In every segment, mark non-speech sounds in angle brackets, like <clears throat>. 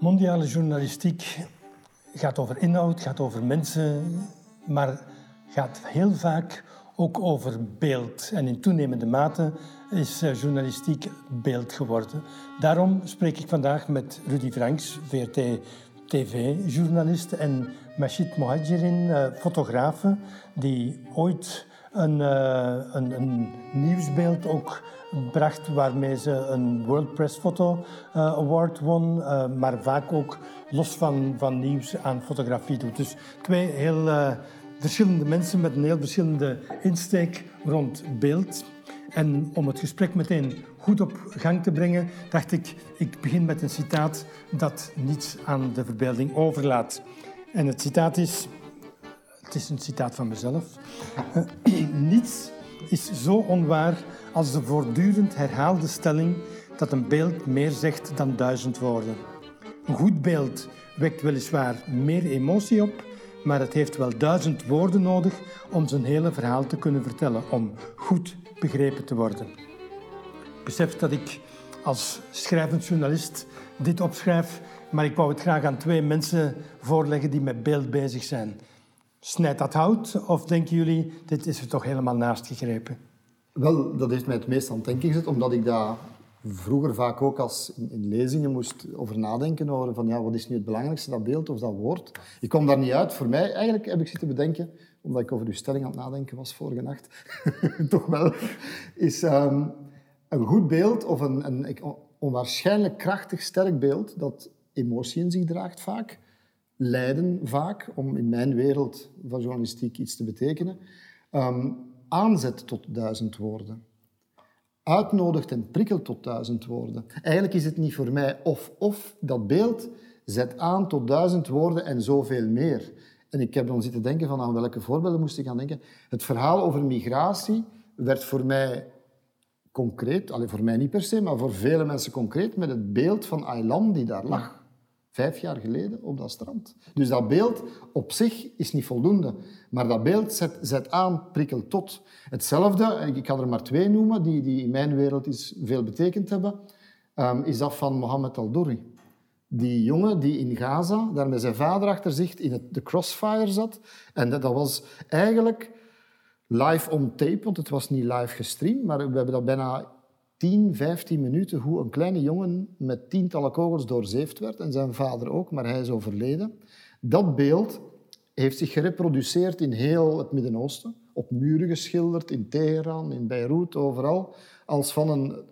Mondiale journalistiek gaat over inhoud, gaat over mensen, maar gaat heel vaak ook over beeld. En in toenemende mate is eh, journalistiek beeld geworden. Daarom spreek ik vandaag met Rudy Franks, VRT TV-journalist, en Machid Mohajirin, uh, fotografe, die ooit een, uh, een, een, nieuwsbeeld ook bracht waarmee ze een World Press Photo Award won, maar vaak ook los van, van nieuws aan fotografie doet. Dus twee heel verschillende mensen met een heel verschillende insteek rond beeld. En om het gesprek meteen goed op gang te brengen, dacht ik, ik begin met een citaat dat niets aan de verbeelding overlaat. En het citaat is, het is een citaat van mezelf, <clears throat> niets is zo onwaar als de voortdurend herhaalde stelling dat een beeld meer zegt dan duizend woorden. Een goed beeld wekt weliswaar meer emotie op, maar het heeft wel duizend woorden nodig om zijn hele verhaal te kunnen vertellen, om goed begrepen te worden. Besef dat ik als schrijvend journalist dit opschrijf, maar ik wou het graag aan twee mensen voorleggen die met beeld bezig zijn. Snijdt dat hout of denken jullie, dit is er toch helemaal naast gegrepen? Wel, dat heeft mij het meest aan het denken gezet, omdat ik daar vroeger vaak ook als in, in, lezingen moest over nadenken over van ja, wat is nu het belangrijkste, dat beeld of dat woord. Ik kom daar niet uit. Voor mij, eigenlijk heb ik zitten bedenken, omdat ik over uw stelling aan het nadenken was vorige nacht, <laughs> toch wel, is um, een goed beeld of een, een onwaarschijnlijk krachtig, sterk beeld dat emotie in zich draagt vaak, lijden vaak, om in mijn wereld van journalistiek iets te betekenen, um, aanzet tot duizend woorden uitnodigt en prikkelt tot duizend woorden. Eigenlijk is het niet voor mij of-of. Dat beeld zet aan tot duizend woorden en zoveel meer. En ik heb dan zitten denken van aan welke voorbeelden moest ik gaan denken. Het verhaal over migratie werd voor mij concreet, alleen voor mij niet per se, maar voor vele mensen concreet, met het beeld van Aylan die daar lag. Vijf jaar geleden op dat strand. Dus dat beeld op zich is niet voldoende. Maar dat beeld zet, zet aan, prikkelt tot. Hetzelfde, ik kan er maar twee noemen, die, die in mijn wereld is veel betekend hebben, um, is dat van Mohammed al-Douri. Die jongen die in Gaza, daar met zijn vader achter zich, in het, de crossfire zat. En dat, dat was eigenlijk live on tape, want het was niet live gestreamd, maar we hebben dat bijna 10, 15 minuten hoe een kleine jongen met tientallen kogels doorzeefd werd en zijn vader ook, maar hij is overleden. Dat beeld heeft zich gereproduceerd in heel het Midden-Oosten, op muren geschilderd, in Teheran, in Beirut, overal, als van een,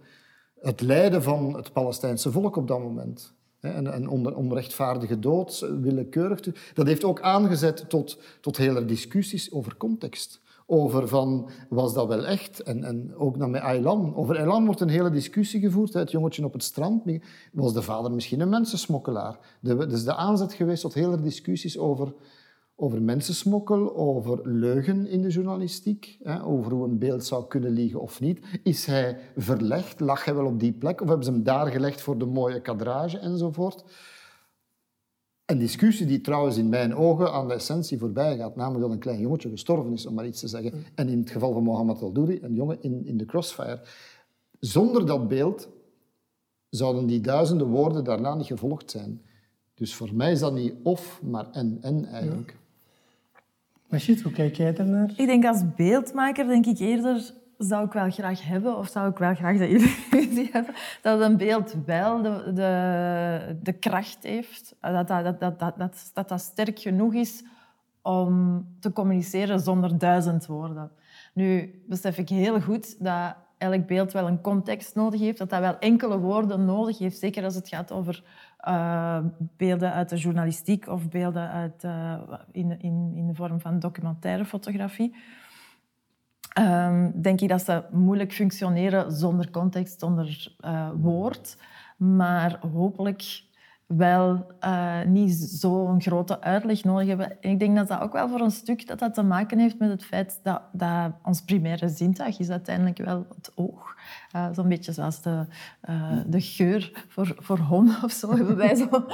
het lijden van het Palestijnse volk op dat moment. Een, een onrechtvaardige dood, willekeurig. Dat heeft ook aangezet tot, tot hele discussies over context over van, was dat wel echt? En, en ook dan met Aylan. Over Aylan wordt een hele discussie gevoerd. Het jongetje op het strand. Was de vader misschien een mensensmokkelaar? Dat is de aanzet geweest tot hele discussies over, over mensensmokkel, over leugen in de journalistiek, hè, over hoe een beeld zou kunnen liegen of niet. Is hij verlegd? Lag hij wel op die plek? Of hebben ze hem daar gelegd voor de mooie kadrage enzovoort? Een discussie die trouwens in mijn ogen aan de essentie voorbij gaat, namelijk dat een klein jongetje gestorven is, om maar iets te zeggen. Mm. En in het geval van Mohammed al-Douri, een jongen in, in de crossfire. Zonder dat beeld zouden die duizenden woorden daarna niet gevolgd zijn. Dus voor mij is dat niet of, maar en, en eigenlijk. Ja. hoe kijk jij daarnaar? Ik denk als beeldmaker denk ik eerder zou ik wel graag hebben, of zou ik wel graag dat jullie <laughs> hebben, dat een beeld wel de, de, de kracht heeft, dat dat, dat, dat, dat, dat dat sterk genoeg is om te communiceren zonder duizend woorden. Nu besef ik heel goed dat elk beeld wel een context nodig heeft, dat dat wel enkele woorden nodig heeft, zeker als het gaat over uh, beelden uit de journalistiek of beelden uit, uh, in, in, in de vorm van documentaire fotografie um, denk ik dat ze moeilijk functioneren zonder context, zonder uh, woord. Maar hopelijk wel uh, niet zo'n grote uitleg nodig hebben. ik denk dat dat ook wel voor een stuk dat dat te maken heeft met het feit dat, dat ons primaire zintuig is uiteindelijk wel het oog. Uh, Zo'n beetje zoals de, de geur voor, voor honden of zo hebben wij zo. <laughs>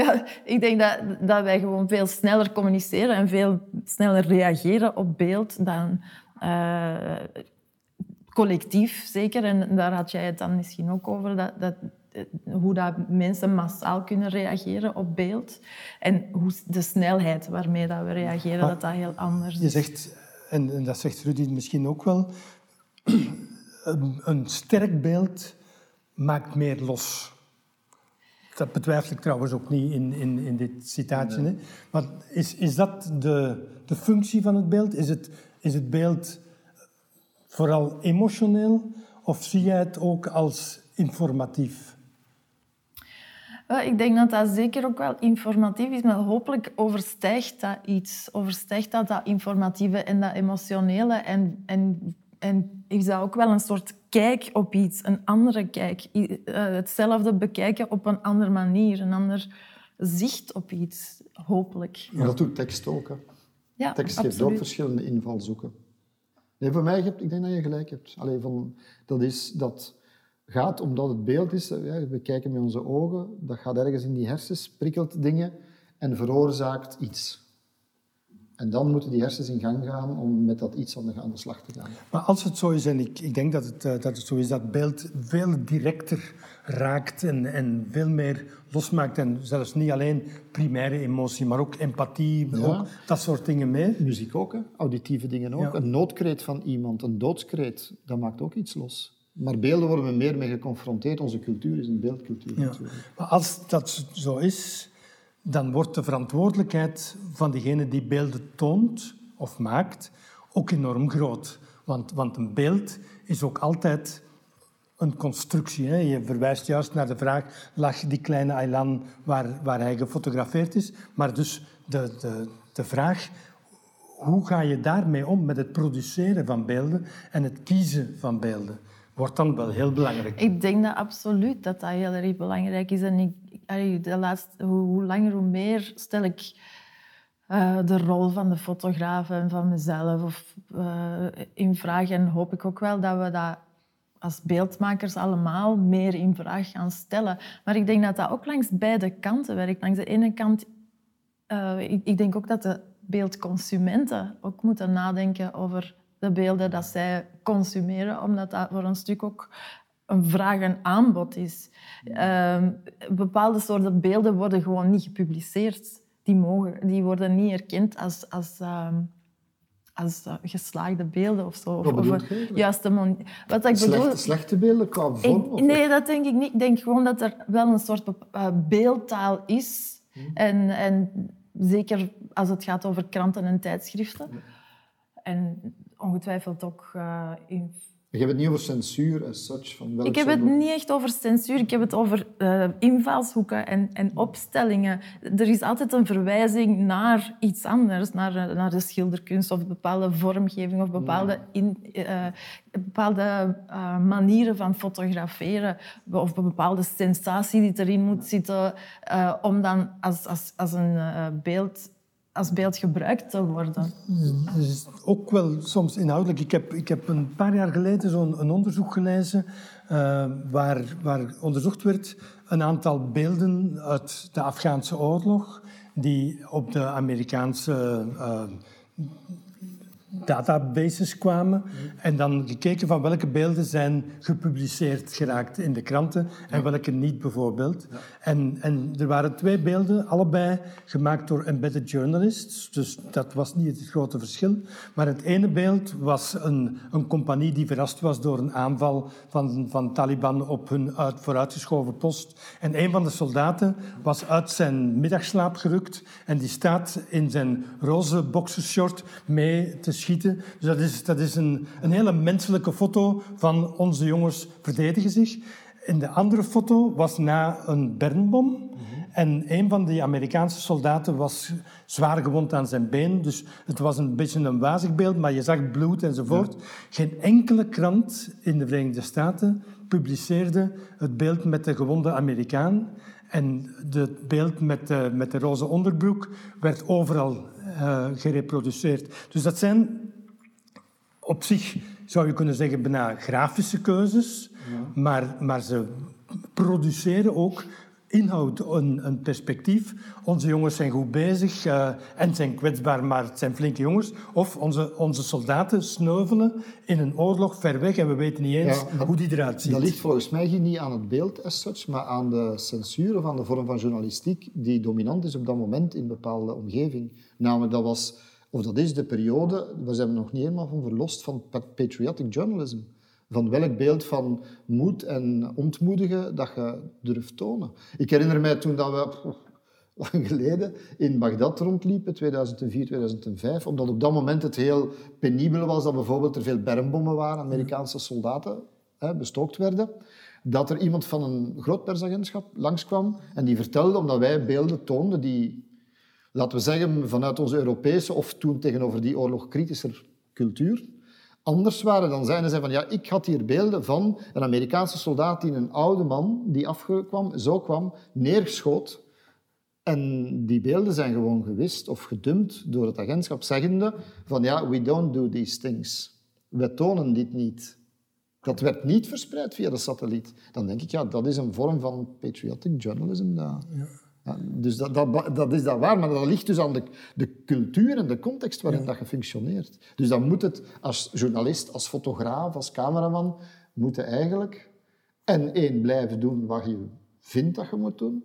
ja, ik denk dat, dat wij gewoon veel sneller communiceren en veel sneller reageren op beeld dan uh, collectief zeker, en daar had jij het dan misschien ook over, dat, dat hoe dat mensen massaal kunnen reageren op beeld. En hoe de snelheid waarmee dat we reageren, dat dat heel anders is. Je zegt, en, en dat zegt Rudy misschien ook wel, <clears throat> een, een sterk beeld maakt meer los. Dat betwijfel ik trouwens ook niet in, in, in dit citaatje. Hè? Maar is, is dat de, de functie van het beeld? Is het, is het beeld vooral emotioneel of zie jij het ook als informatief? Ik denk dat dat zeker ook wel informatief is, maar hopelijk overstijgt dat iets. Overstijgt dat dat informatieve en dat emotionele. En, en, en is dat ook wel een soort kijk op iets, een andere kijk. Eh, hetzelfde bekijken op een andere manier, een ander zicht op iets, hopelijk. Maar dat doet tekst ook. Hè? Ja, tekst geeft ook verschillende invalshoeken. Nee, voor mij, ik denk dat je gelijk hebt. Allee, van, dat, is, dat gaat omdat het beeld is, we kijken met onze ogen, dat gaat ergens in die hersens, prikkelt dingen en veroorzaakt iets. En dan moeten die hersens in gang gaan om met dat iets aan de, aan de slag te gaan. Maar als het zo is, en ik, ik denk dat het, eh, dat het zo is, dat beeld veel directer raakt en, en veel meer losmaakt. En zelfs niet alleen primaire emotie, maar ook empathie, ook dat soort dingen mee. Muziek ook, hè? auditieve dingen ook. Een noodkreet van iemand, een doodskreet, dat maakt ook iets los. Maar beelden worden we meer mee geconfronteerd. Onze cultuur is een beeldcultuur natuurlijk. Maar als dat zo is, dan wordt de verantwoordelijkheid van degene die beelden toont of maakt ook enorm groot. Want, want een beeld is ook altijd een constructie. Hè? Je verwijst juist naar de vraag, lag die kleine Aylan waar, waar hij gefotografeerd is? Maar dus de, de, de vraag, hoe ga je daarmee om met het produceren van beelden en het kiezen van beelden? Wordt dan wel heel belangrijk. Ik denk dat absoluut dat dat heel erg belangrijk is. En ik, de laatste, hoe, langer, hoe meer stel ik uh, de rol van de fotograaf en van mezelf of, uh, in vraag. En hoop ik ook wel dat we dat als beeldmakers allemaal meer in vraag gaan stellen. Maar ik denk dat dat ook langs beide kanten werkt. Langs de ene kant, uh, ik, ik, denk ook dat de beeldconsumenten ook moeten nadenken over de beelden dat zij consumeren, omdat dat voor een stuk ook een vraag en aanbod is. Uh, bepaalde soorten beelden worden gewoon niet gepubliceerd. Die, mogen, die worden niet erkend als, als uh, als uh, geslaagde beelden of zo. Of, of juiste Wat ik slechte, bedoel, slechte beelden qua vorm? nee, dat denk ik niet. Ik denk gewoon dat er wel een soort uh, beeldtaal is. Hmm. En, en zeker als het gaat over kranten en tijdschriften. En ongetwijfeld ook uh, in je hebt het niet over censuur as such? Van ik heb het niet echt over censuur. Ik heb het over uh, invalshoeken en, en opstellingen. Er is altijd een verwijzing naar iets anders. Naar, eh, naar de schilderkunst of bepaalde vormgeving of bepaalde, in, uh, bepaalde uh, manieren van fotograferen. Of een bepaalde sensatie die erin moet zitten. om dan als, als, als een beeld als beeld gebruikt te worden. is ook wel soms inhoudelijk. Ik heb, ik heb een paar jaar geleden zo'n onderzoek gelezen uh, waar, waar onderzocht werd een aantal beelden uit de Afghaanse oorlog die op de Amerikaanse uh, databases kwamen en dan gekeken van welke beelden zijn gepubliceerd geraakt in de kranten en welke niet bijvoorbeeld. En, en er waren twee beelden, allebei gemaakt door embedded journalists, dus dat was niet het grote verschil. Maar het ene beeld was een, een compagnie die verrast was door een aanval van, van Taliban op hun uit, vooruitgeschoven post. En een van de soldaten was uit zijn middagslaap gerukt en die staat in zijn roze boxershort mee te schieten. Dus dat is, dat is een, een hele menselijke foto van onze jongens verdedigen zich. En de andere foto was na een Bernbom. En een van die Amerikaanse soldaten was zwaar gewond aan zijn been. Dus het was een beetje een wazig beeld, maar je zag bloed enzovoort. Geen enkele krant in de Verenigde Staten publiceerde het beeld met de gewonde Amerikaan. En het beeld met de, met de roze onderbroek werd overal uh, gereproduceerd. Dus dat zijn op zich, zou je kunnen zeggen, bijna grafische keuzes. Maar, maar ze produceren ook inhoud, een, een perspectief. Onze jongens zijn goed bezig uh, en zijn kwetsbaar, maar het zijn flinke jongens. Of onze, onze soldaten sneuvelen in een oorlog ver weg en we weten niet eens hoe die eruit ziet. Dat ligt volgens mij niet aan het beeld as such, maar aan de censuur of aan de vorm van journalistiek die dominant is op dat moment in een bepaalde omgeving. Namelijk, dat was, of dat is de periode, we zijn nog niet helemaal van verlost van patriotic journalism van welk beeld van moed en ontmoedigen dat je durft tonen. Ik herinner mij toen dat we lang geleden in Bagdad rondliepen, 2004, 2005, omdat op dat moment het heel penibel was dat bijvoorbeeld er veel bermbommen waren, Amerikaanse soldaten hè, bestookt werden, dat er iemand van een groot persagentschap langskwam en die vertelde, omdat wij beelden toonden die, laten we zeggen, vanuit onze Europese of toen tegenover die oorlog kritischer cultuur, anders waren dan zij. En zei van, ja, ik had hier beelden van een Amerikaanse soldaat die een oude man, die afkwam, zo kwam, neerschoot. En die beelden zijn gewoon gewist of gedumpt door het agentschap, zeggende van, ja, we don't do these things. We tonen dit niet. Dat werd niet verspreid via de satelliet. Dan denk ik, ja, dat is een vorm van patriotic journalism. Ja dus dat, dat, dat, is dat waar, maar dat ligt dus aan de, de cultuur en de context waarin dat je functioneert. Dus dan moet het als journalist, als fotograaf, als cameraman, moeten eigenlijk en één, blijven doen wat je vindt dat je moet doen,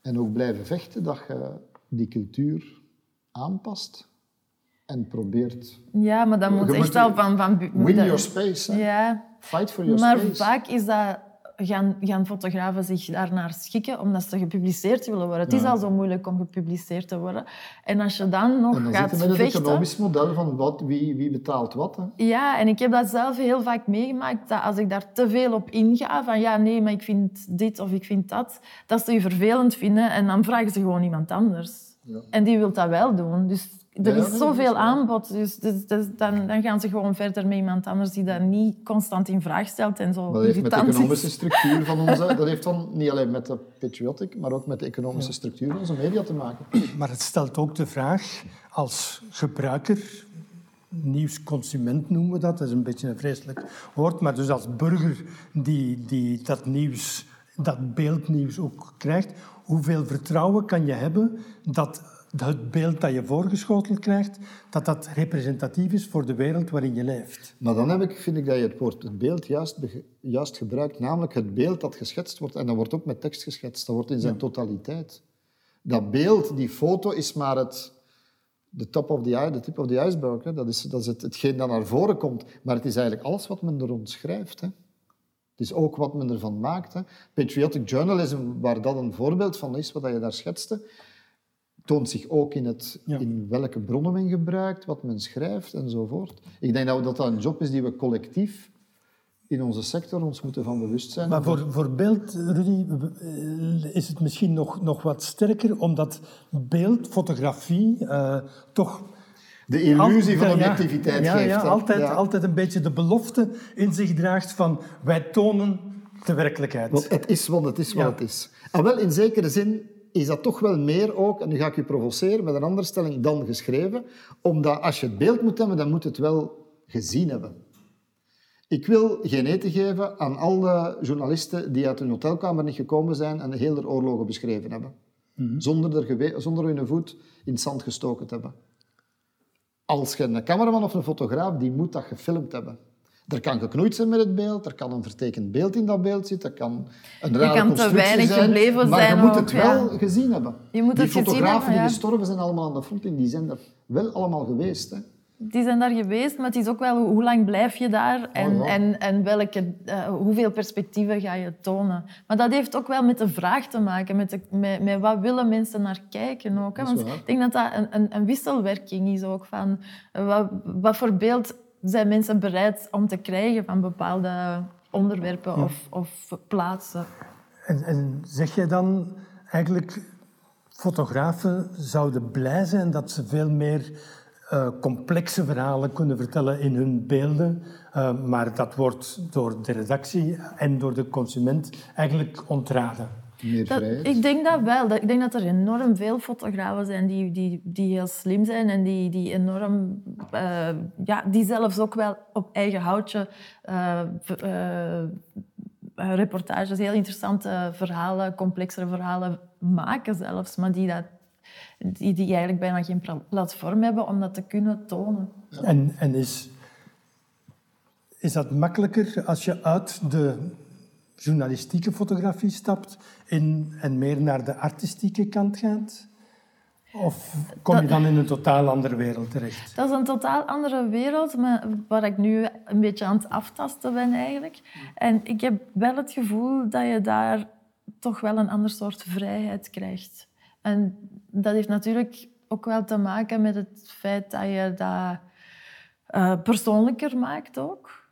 en ook blijven vechten dat je die cultuur aanpast en probeert... Ja, maar dat moet echt wel van... van win your space. Ja. Fight for your maar space. Maar vaak is dat gaan, gaan fotografen zich daarnaar schikken omdat ze gepubliceerd willen worden. Het is al zo moeilijk om gepubliceerd te worden. En als je dan nog en dan gaat met het vechten... economisch model van wat, wie, wie betaalt wat. Hè? Ja, en ik heb dat zelf heel vaak meegemaakt, dat als ik daar te veel op inga, van ja, nee, maar ik vind dit of ik vind dat, dat ze je vervelend vinden en dan vragen ze gewoon iemand anders. Ja. En die wil dat wel doen. Dus er is zoveel aanbod, dus, dus, dus, dan, dan, gaan ze gewoon verder met iemand anders die dat niet constant in vraag stelt en zo. Dat heeft met de economische <laughs> structuur van onze... Dat heeft dan niet alleen met de patriotic, maar ook met de economische structuur van onze media te maken. Maar het stelt ook de vraag, als gebruiker, nieuwsconsument noemen we dat, dat is een beetje een vreselijk woord, maar dus als burger die, die dat nieuws, dat beeldnieuws ook krijgt, hoeveel vertrouwen kan je hebben dat het beeld dat je voorgeschoteld krijgt, dat dat representatief is voor de wereld waarin je leeft. Maar dan heb ik, vind ik dat je het woord het beeld juist, juist gebruikt, namelijk het beeld dat geschetst wordt. En dat wordt ook met tekst geschetst, dat wordt in zijn totaliteit. Dat beeld, die foto, is maar het, de top of the, de tip of the iceberg. Hè. Dat is, dat is het, hetgeen dat naar voren komt. Maar het is eigenlijk alles wat men er rond schrijft. Hè. Het is ook wat men ervan maakt. Hè. Patriotic journalism, waar dat een voorbeeld van is, wat je daar schetste, toont zich ook in, het, in welke bronnen men gebruikt, wat men schrijft enzovoort. Ik denk dat dat een job is die we collectief in onze sector ons moeten van bewust zijn. Maar voor, voor beeld, Rudy, eh, is het misschien nog, nog wat sterker, omdat beeld, fotografie, uh, toch... De illusie van objectiviteit ja, geeft. Ja, altijd, altijd een beetje de belofte in zich draagt van wij tonen de werkelijkheid. Want het is wat het is wat het is. En wel, in zekere zin is dat toch wel meer ook, en nu ga ik je provoceren met een andere stelling, dan geschreven. Omdat als je het beeld moet hebben, dan moet het wel gezien hebben. Ik wil geen eten geven aan alle journalisten die uit hun hotelkamer niet gekomen zijn en de hele oorlogen beschreven hebben. Mhm. zonder, er zonder hun voet in het zand gestoken te hebben. Als je een cameraman of een fotograaf, die moet dat gefilmd hebben. Er kan geknoeid zijn met het beeld, er kan een vertekend beeld in dat beeld zitten, er kan een rare kan constructie te weinig zijn, gebleven maar zijn je moet het wel gezien hebben. Je moet die fotografen die gestorven zijn allemaal aan de front, die zijn er wel allemaal geweest. Hè. Die zijn daar geweest, maar het is ook wel hoe lang blijf je daar en, oh, en, en welke, uh, hoeveel perspectieven ga je tonen. Maar dat heeft ook wel met de vraag te maken, met, de, met, met wat willen mensen naar kijken ook. Hè? Want ik denk dat dat een, een, een wisselwerking is ook van uh, wat, wat voor beeld zijn mensen bereid om te krijgen van bepaalde onderwerpen of, of plaatsen. En, en zeg jij dan eigenlijk, fotografen zouden blij zijn dat ze veel meer uh, complexe verhalen kunnen vertellen in hun beelden, uh, maar dat wordt door de redactie en door de consument eigenlijk ontraden dat, ik denk dat wel. ik denk dat er enorm veel fotografen zijn die, die, die heel slim zijn en die, die enorm... Uh, ja, die zelfs ook wel op eigen houtje uh, uh, eh, reportages, heel interessante verhalen, complexere verhalen maken zelfs, maar die, dat, die, die eigenlijk bijna geen platform hebben om dat te kunnen tonen. En, en is, is dat makkelijker als je uit de journalistieke fotografie stapt in, en meer naar de artistieke kant gaat? Of kom je dan in een totaal andere wereld terecht? Dat is een totaal andere wereld, maar waar ik nu een beetje aan het aftasten ben eigenlijk. En ik heb wel het gevoel dat je daar toch wel een ander soort vrijheid krijgt. En dat heeft natuurlijk ook wel te maken met het feit dat je dat uh, persoonlijker maakt ook.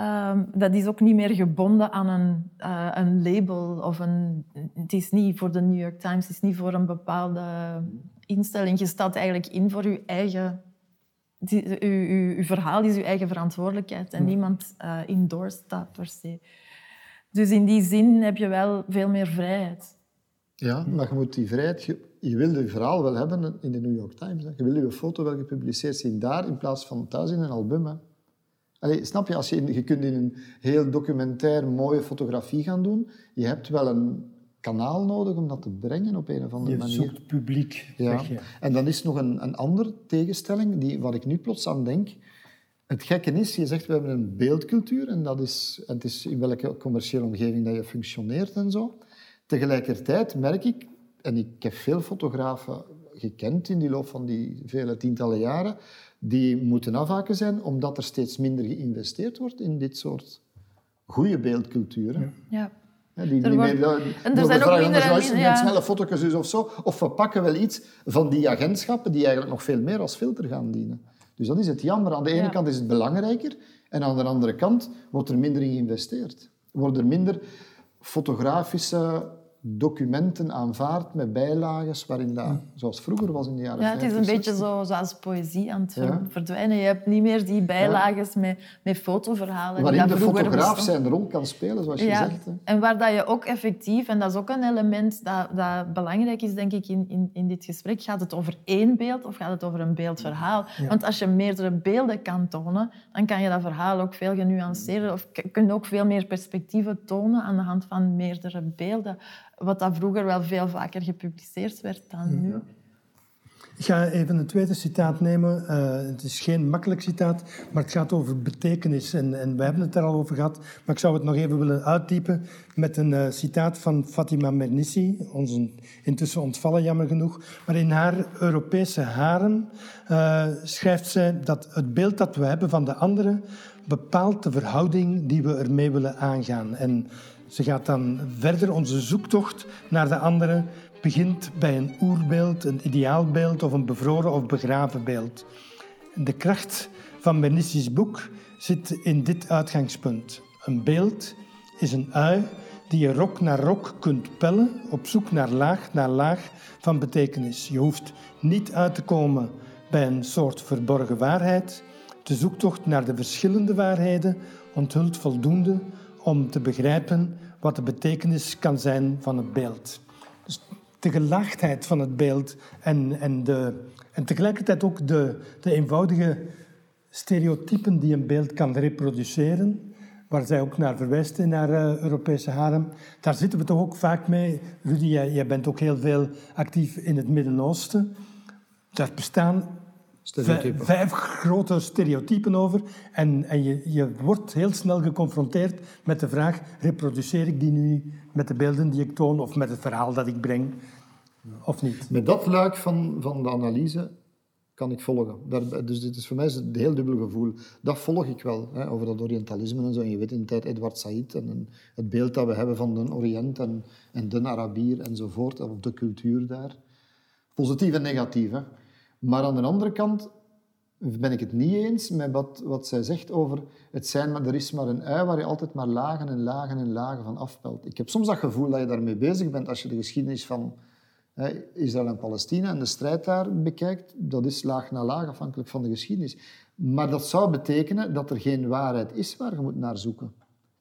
Um, dat is ook niet meer gebonden aan een, uh, een label of een... Het is niet voor de New York Times, het is niet voor een bepaalde instelling. Je staat eigenlijk in voor je eigen... Je, verhaal is je eigen verantwoordelijkheid en niemand uh, indoors staat per se. Dus in die zin heb je wel veel meer vrijheid. Ja, maar je moet die vrijheid... Je, je wil je verhaal wel hebben in de New York Times. Hè. Je wil je foto wel gepubliceerd zien daar in plaats van thuis in een album. Hè. Allee, snap je, als je, je kunt in een heel documentair mooie fotografie gaan doen. Je hebt wel een kanaal nodig om dat te brengen op een of andere je manier. Je zoekt publiek, ja. je. En dan is nog een, een andere tegenstelling, die, wat ik nu plots aan denk. Het gekke is, je zegt we hebben een beeldcultuur en dat is, het is in welke commerciële omgeving dat je functioneert en zo. Tegelijkertijd merk ik, en ik heb veel fotografen gekend in die loop van die vele tientallen jaren, die moeten afhaken zijn omdat er steeds minder geïnvesteerd wordt in dit soort goede beeldculturen. Ja. ja. die, die wordt... en er zijn ook minder... En, ja. snelle foto's dus of zo. Of we pakken wel iets van die agentschappen die eigenlijk nog veel meer als filter gaan dienen. Dus dat is het jammer. Aan de ene kant is het belangrijker en aan de andere kant wordt er minder in geïnvesteerd. Worden er minder fotografische documenten aanvaard met bijlages waarin dat, zoals vroeger was in de jaren Ja, het is een beetje zo, zoals poëzie aan het verdwijnen. Je hebt niet meer die bijlages met, met fotoverhalen. Waarin de fotograaf zijn rol kan spelen, zoals je zegt. Hè. En waar dat je ook effectief, en dat is ook een element dat, dat belangrijk is, denk ik, in, in, in dit gesprek, gaat het over één beeld of gaat het over een beeldverhaal? Want als je meerdere beelden kan tonen, dan kan je dat verhaal ook veel genuanceerder of kun je ook veel meer perspectieven tonen aan de hand van meerdere beelden. Wat dat vroeger wel veel vaker gepubliceerd werd dan nu. Ik ga even een tweede citaat nemen. Uh, het is geen makkelijk citaat, maar het gaat over betekenis. En, en we hebben het er al over gehad, maar ik zou het nog even willen uitdiepen met een uh, citaat van Fatima Mernissi, ons intussen ontvallen jammer genoeg. Maar in haar Europese haren uh, schrijft zij dat het beeld dat we hebben van de anderen bepaalt de verhouding die we ermee willen aangaan. En ze gaat dan verder. Onze zoektocht naar de andere begint bij een oerbeeld, een ideaalbeeld of een bevroren of begraven beeld. De kracht van Bernissi's boek zit in dit uitgangspunt. Een beeld is een ui die je rok naar rok kunt pellen, op zoek naar laag naar laag van betekenis. Je hoeft niet uit te komen bij een soort verborgen waarheid. De zoektocht naar de verschillende waarheden onthult voldoende om te begrijpen wat de betekenis kan zijn van het beeld. Dus de gelaagdheid van het beeld en, en, de, en tegelijkertijd ook de, de eenvoudige stereotypen die een beeld kan reproduceren, waar zij ook naar verwijst in haar uh, Europese harem. Daar zitten we toch ook vaak mee. Rudy, jij, jij bent ook heel veel actief in het Midden-Oosten. Daar bestaan vijf grote stereotypen over. En, en je, je wordt heel snel geconfronteerd met de vraag: reproduceer ik die nu met de beelden die ik toon of met het verhaal dat ik breng? Of niet? Met dat luik van, van de analyse kan ik volgen. Daar, dus dit is voor mij een heel dubbel gevoel. Dat volg ik wel, hè, over dat Orientalisme en zo. En je weet in de tijd Edward Said en, het beeld dat we hebben van de Oriënt en, en de Arabier enzovoort, of de cultuur daar. Positief en negatief. Hè. Maar aan de andere kant ben ik het niet eens met wat, wat zij zegt over het zijn, maar er is maar een ui waar je altijd maar lagen en lagen en lagen van afpelt. Ik heb soms dat gevoel dat je daarmee bezig bent als je de geschiedenis van hè, Israël en Palestina en de strijd daar bekijkt. Dat is laag na laag afhankelijk van de geschiedenis. Maar dat zou betekenen dat er geen waarheid is waar je moet naar zoeken.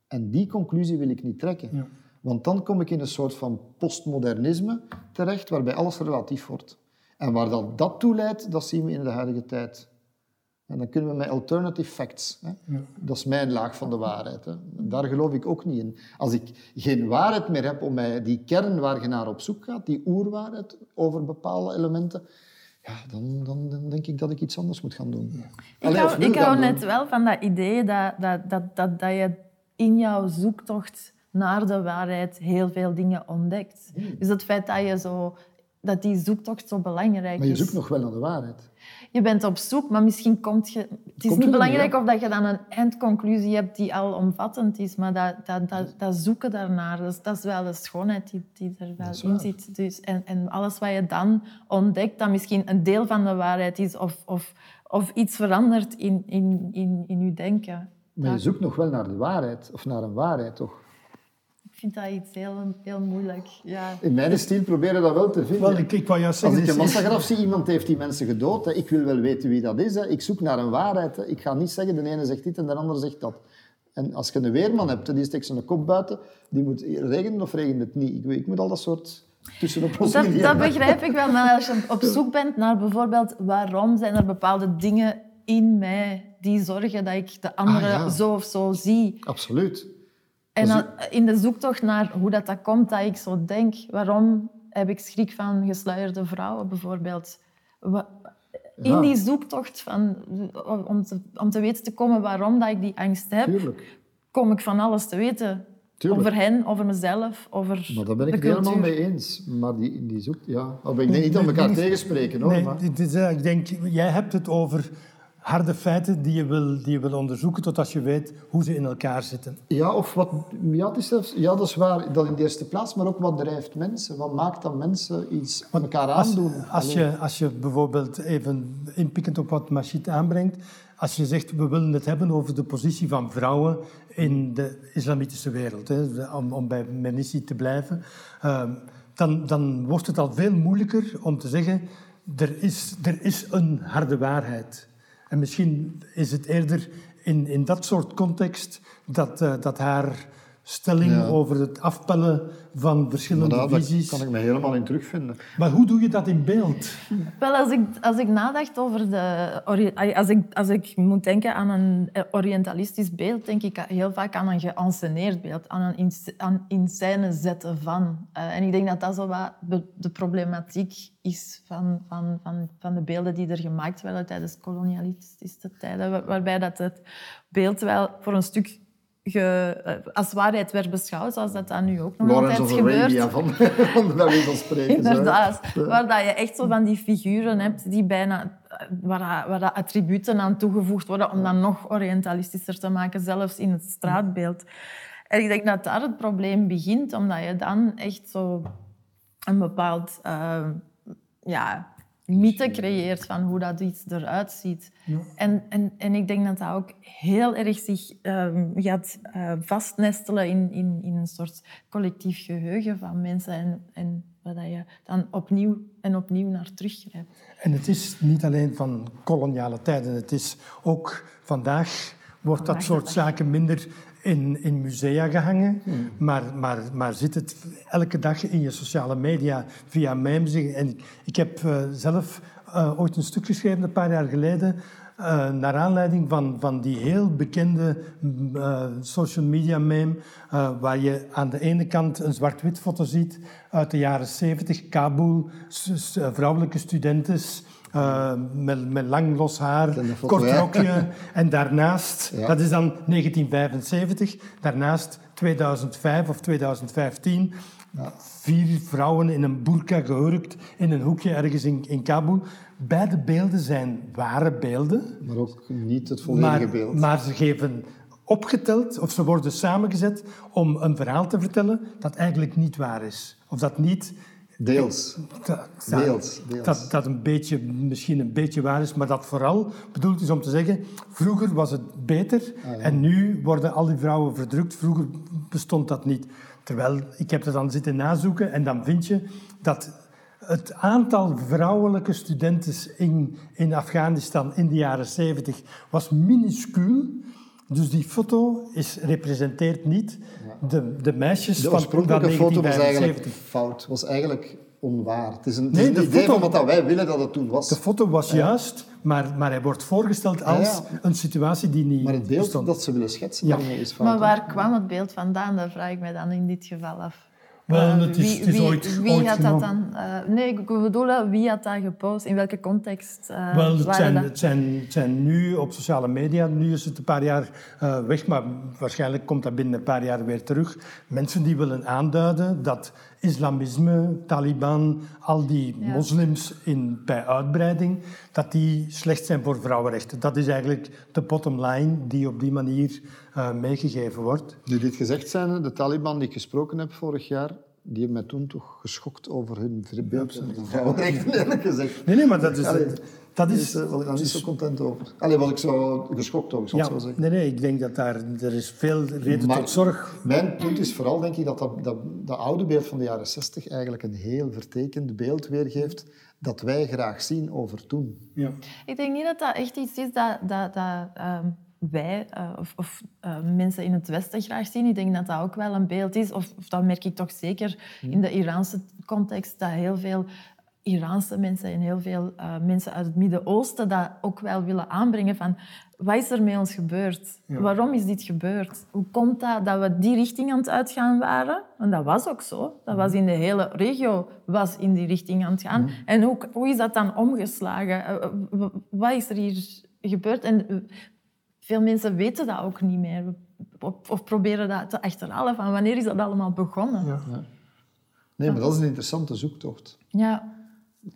En die conclusie wil ik niet trekken. Ja. Want dan kom ik in een soort van postmodernisme terecht, waarbij alles relatief wordt. En waar dat, dat toe leidt, dat zien we in de huidige tijd En dan kunnen we met alternative facts. Hè. Dat is mijn laag van de waarheid. Hè. Daar geloof ik ook niet in. Als ik geen waarheid meer heb om mij die kern waar je naar op zoek gaat, die oerwaarheid over bepaalde elementen, ja, dan, dan, dan denk ik dat ik iets anders moet gaan doen. Ik hou, ik hou net wel van dat idee dat, dat, dat, dat, dat je in jouw zoektocht naar de waarheid heel veel dingen ontdekt. Hmm. Dus het feit dat, je zo, dat die zoektocht zo belangrijk is. Maar je zoekt nog wel naar de waarheid. Je bent op zoek, maar misschien komt je... Het is Komt niet belangrijk of dat je dan een eindconclusie hebt die al omvattend is, maar dat, dat, dat, dat zoeken daarnaar, dat is, dat is wel de schoonheid die, die er wel in zit. Dus, en, en alles wat je dan ontdekt, dat misschien een deel van de waarheid is of, of, of iets verandert in, in, in, in je denken. Maar je zoekt nog wel naar de waarheid, of naar een waarheid, toch? Ik vind dat iets heel, heel moeilijk. Ja. In mijn stijl proberen dat wel te vinden. Wel, ik, ik wou juist Als ik een massagraf zie, iemand heeft die mensen gedood, hè. ik wil wel weten wie dat is. Hè. Ik zoek naar een waarheid. Hè. Ik ga niet zeggen, de ene zegt dit en de andere zegt dat. En als je een weerman hebt, die steekt zijn kop buiten, die moet regenen of regent het niet. Ik, ik moet al dat soort tussenoplossingen Dat, dat begrijp ik wel, maar als je op zoek bent naar bijvoorbeeld waarom zijn er bepaalde dingen in mij die zorgen dat ik de andere Ah, ja. zo of zo zie. Absoluut. En dan in de zoektocht naar hoe dat, dat komt, dat ik zo denk, waarom heb ik schrik van gesluierde vrouwen bijvoorbeeld? In die zoektocht van, om, te, om te weten te komen waarom dat ik die angst heb, Tuurlijk. kom ik van alles te weten. Tuurlijk. Over hen, over mezelf, over Maar daar ben ik het helemaal mee eens. Maar die, die zoekt... Ja. Maar ik denk niet dat we elkaar Nee, tegenspreken, hoor. Nee, maar... dit is, ik denk, jij hebt het over harde feiten die je, wil, die je wil onderzoeken tot als je weet hoe ze in elkaar zitten. Ja, of wat, ja, het is zelfs, ja, dat is waar, dat in de eerste plaats, maar ook wat drijft mensen. Wat maakt dat mensen iets Want elkaar als, aandoen? Als Allee. je, als je bijvoorbeeld even inpikkend op wat Machid aanbrengt, als je zegt we willen het hebben over de positie van vrouwen in de islamitische wereld, hè, om, om bij Mernissi te blijven, ehm, dan, dan wordt het al veel moeilijker om te zeggen er is, er is een harde waarheid. En misschien is het eerder in, in dat soort context dat, eh, dat haar stelling Ja. over het afpellen van verschillende Maar daar visies... kan ik me helemaal in terugvinden. Maar hoe doe je dat in beeld? Wel, als ik, als ik nadacht over de... Als ik, als ik moet denken aan een eh, orientalistisch beeld, denk ik heel vaak aan een geanceneerd beeld, aan een in, aan in scène zetten van. Eh, en ik denk dat dat zo wat de, de problematiek is van, van, van, van de beelden die er gemaakt werden tijdens kolonialistische tijden, waar- waarbij dat het beeld wel voor een stuk ge- eh, als waarheid werd beschouwd, zoals dat dan nu ook nog Lawrence altijd of gebeurt. Arabia, van, <laughs> van van spreken. Inderdaad. Waar dat je echt zo van die figuren hebt die bijna, waar, dat- waar dat attributen aan toegevoegd worden om dat nog orientalistischer te maken, zelfs in het straatbeeld. En ik denk dat daar het probleem begint, omdat je dan echt zo een bepaald eh, ja, mythe creëert van hoe dat iets eruit ziet. En, en, en ik denk dat dat ook heel erg zich ehm, gaat eh, vastnestelen in, in, in een soort collectief geheugen van mensen en, en waar dat je dan opnieuw en opnieuw naar teruggrijpt. En het is niet alleen van koloniale tijden, het is ook vandaag wordt dat Vandaag soort de dag. zaken minder in, in musea gehangen, maar, maar, maar zit het elke dag in je sociale media via memes. En ik, ik heb eh, zelf eh, ooit een stuk geschreven, een paar jaar geleden, eh, naar aanleiding van, van die heel bekende mm, social media meme, waar je aan de ene kant een zwart-wit foto ziet uit de jaren 70, Kabul, vrouwelijke studentes. Eh, met, met lang los haar, kort ja. rokje. <laughs> En daarnaast, Ja. dat is dan 1975, daarnaast 2005 of 2015, vier vrouwen in een burka gehurkt in een hoekje ergens in, in Kabul. Beide beelden zijn ware beelden, Maar ook niet het volledige maar, beeld. maar ze geven opgeteld of ze worden samengezet om een verhaal te vertellen dat eigenlijk niet waar is. Of dat niet Deels. dat, Deels, deels. Dat, dat een beetje, misschien een beetje waar is, maar dat vooral bedoeld is om te zeggen, vroeger was het beter Ah, en nu worden al die vrouwen verdrukt. Vroeger bestond dat niet. Terwijl, ik heb er dan zitten nazoeken en dan vind je dat het aantal vrouwelijke studenten in, in Afghanistan in de jaren 70 was minuscuul. Dus die foto is, representeert niet de, de meisjes De van, oorspronkelijke van foto was eigenlijk 1975. fout. Was eigenlijk onwaar. Het is een, het Nee, is een de idee foto- van wat wij willen dat het toen was. De foto was juist, maar, maar hij wordt voorgesteld als Ja, ja. een situatie die niet Maar het beeld bestond. dat ze willen schetsen, Ja. daarmee is fout. Maar waar kwam het beeld vandaan? Dat vraag ik mij dan in dit geval af. Wel, Eh, het is- wie, het is wie- ooit- wie ooit had dat dan... eh, nee, ik bedoel, wie had dat gepost? In welke context eh, Wel, het zijn, dat? het, zijn, het zijn nu op sociale media, nu is het een paar jaar eh, weg, maar waarschijnlijk komt dat binnen een paar jaar weer terug. Mensen die willen aanduiden dat islamisme, Taliban, al die Ja. moslims in, bij uitbreiding, dat die slecht zijn voor vrouwenrechten. Dat is eigenlijk de bottom line die op die manier eh, meegegeven wordt. Nu dit gezegd zijn, de Taliban die ik gesproken heb vorig jaar, die hebben mij toen toch geschokt over hun beeld van vrouwenrechten, eerlijk gezegd. Nee, nee, maar dat is... Allee, dat Daar is is, was ik daar niet zo content over. Alleen was ik zo geschokt over, ik ja, zo zeggen. nee, nee, ik denk dat daar, er is veel reden Maar- tot zorg Mijn punt is vooral, denk ik, dat dat, dat dat oude beeld van de jaren 60 eigenlijk een heel vertekend beeld weergeeft dat wij graag zien over toen. Ja. Ik denk niet dat dat echt iets is dat, dat, dat ehm, wij eh, of, of eh, mensen in het Westen graag zien. Ik denk dat dat ook wel een beeld is, of, of dat merk ik toch zeker in de Iraanse context, dat heel veel Iraanse mensen en heel veel eh, mensen uit het Midden-Oosten dat ook wel willen aanbrengen van wat is er met ons gebeurd? Waarom is dit gebeurd? Hoe komt dat dat we die richting aan het uitgaan waren? En dat was ook zo. Dat was in de hele regio was in die richting aan het gaan. En hoe, hoe is dat dan omgeslagen? Wat is er hier gebeurd? En veel mensen weten dat ook niet meer. Of, of proberen dat te achterhalen van wanneer is dat allemaal begonnen? Ja. Nee, maar dat is een interessante zoektocht. Ja.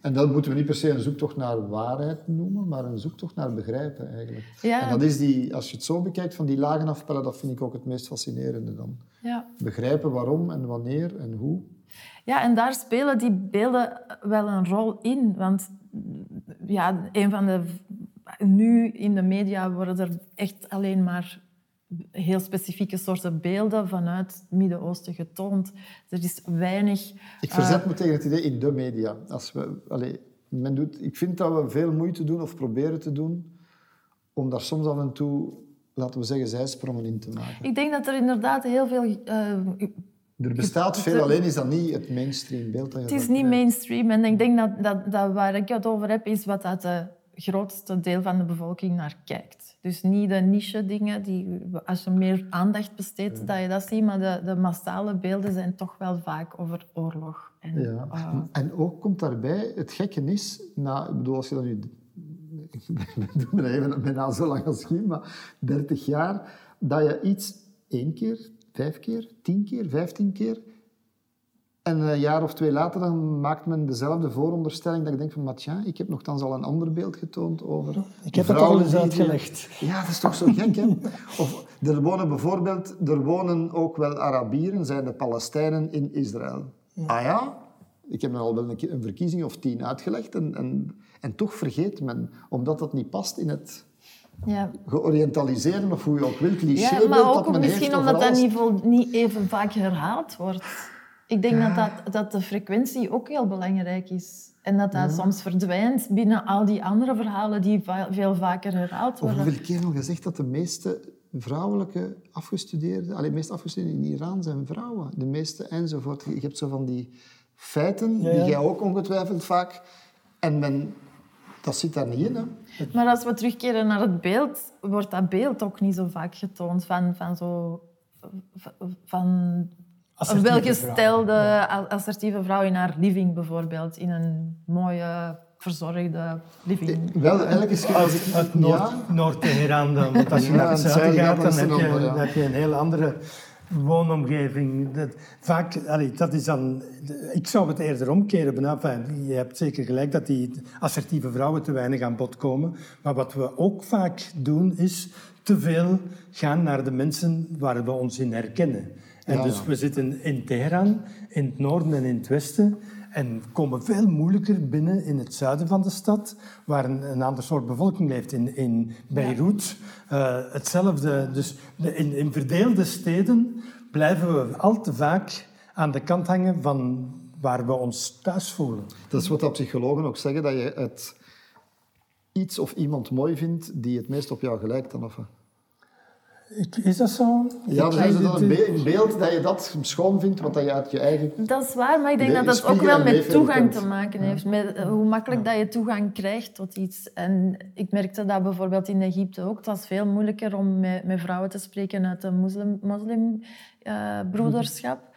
En dat moeten we niet per se een zoektocht naar waarheid noemen, maar een zoektocht naar begrijpen eigenlijk. Ja. En dat is die, als je het zo bekijkt, van die lagen afpellen, dat vind ik ook het meest fascinerende dan. ja. Begrijpen waarom en wanneer en hoe. Ja, en daar spelen die beelden wel een rol in. Want ja, een van de... Nu in de media worden er echt alleen maar heel specifieke soorten beelden vanuit het Midden-Oosten getoond. Er is weinig... Ik verzet me tegen het idee in de media. Als we, allee, men doet, ik vind dat we veel moeite doen of proberen te doen om daar soms af en toe, laten we zeggen, zijsprongen in te maken. Ik denk dat er inderdaad heel veel... eh, Er bestaat veel, alleen is dat niet het mainstream beeld. Dat je Het is niet mainstream. En ik denk dat, dat, dat waar ik het over heb, is wat dat de grootste deel van de bevolking naar kijkt. Dus niet de niche dingen, die, als je meer aandacht besteedt, dat je dat ziet. Maar de, de massale beelden zijn toch wel vaak over oorlog. En, Ja. eh, En ook komt daarbij, het gekke is, na, ik bedoel, als je dat nu, <laughs> ik doe me even bijna zo lang als Guy, maar 30 jaar, dat je iets één keer, vijf keer, tien keer, vijftien keer, en een jaar of twee later dan maakt men dezelfde vooronderstelling dat ik denk van, maar tja, ik heb nogthans al een ander beeld getoond over Ik heb dat al eens die- uitgelegd. Ja, dat is toch zo gek, hè? Of er wonen bijvoorbeeld, er wonen ook wel Arabieren, zijn de Palestijnen in Israël. Ah ja? Ik heb me al wel een, een verkiezing of tien uitgelegd en, en, en toch vergeet men, omdat dat niet past in het ja. georiëntaliseerde, of hoe je ook wilt, ja, clichébeeld maar dat ook misschien omdat dat niet, vol- niet even vaak herhaald wordt. Ik denk dat, dat, dat de frequentie ook heel belangrijk is. En dat dat soms verdwijnt binnen al die andere verhalen die va- veel vaker herhaald Of worden. hoeveel keer al gezegd dat de meeste vrouwelijke afgestudeerden, alleen de meeste afgestudeerden in Iran zijn vrouwen. De meeste enzovoort. Je hebt zo van die feiten, Ja, die jij ook ongetwijfeld vaak... En men, dat zit daar niet in, hè. Maar als we terugkeren naar het beeld, wordt dat beeld ook niet zo vaak getoond van, van zo... Van Assertieve welgestelde, a- assertieve vrouw in haar living bijvoorbeeld. In een mooie, verzorgde living. Wel, elke keer als ik... Uit, uit Noord, Ja, Noord-Teheran dan. Want als je Ja, naar het zuiden gaat, dan dan heb je, een dan ander, ja. heb je een heel andere woonomgeving. Dat, vaak, allee, dat is dan... Ik zou het eerder omkeren. bijna. Enfin, je hebt zeker gelijk dat die assertieve vrouwen te weinig aan bod komen. Maar wat we ook vaak doen, is te veel gaan naar de mensen waar we ons in herkennen. En Ja, dus ja. we zitten in Teheran, in het noorden en in het westen. En komen veel moeilijker binnen in het zuiden van de stad, waar een, een ander soort bevolking leeft. In, in Beirut eh, hetzelfde. Dus de- in, in verdeelde steden blijven we al te vaak aan de kant hangen van waar we ons thuis voelen. dat is wat dat psychologen ook zeggen, dat je het iets of iemand mooi vindt die het meest op jou gelijkt dan of... Is dat zo? Ja, dus is het dan een beeld dat je dat schoon vindt, wat dat je uit je eigen... Dat is waar, maar ik denk dat dat ook wel met toegang te maken heeft. Met eh, hoe makkelijk dat je toegang krijgt tot iets. En ik merkte dat bijvoorbeeld in Egypte ook. Het was veel moeilijker om met, met vrouwen te spreken uit de moslimbroederschap. Moslim,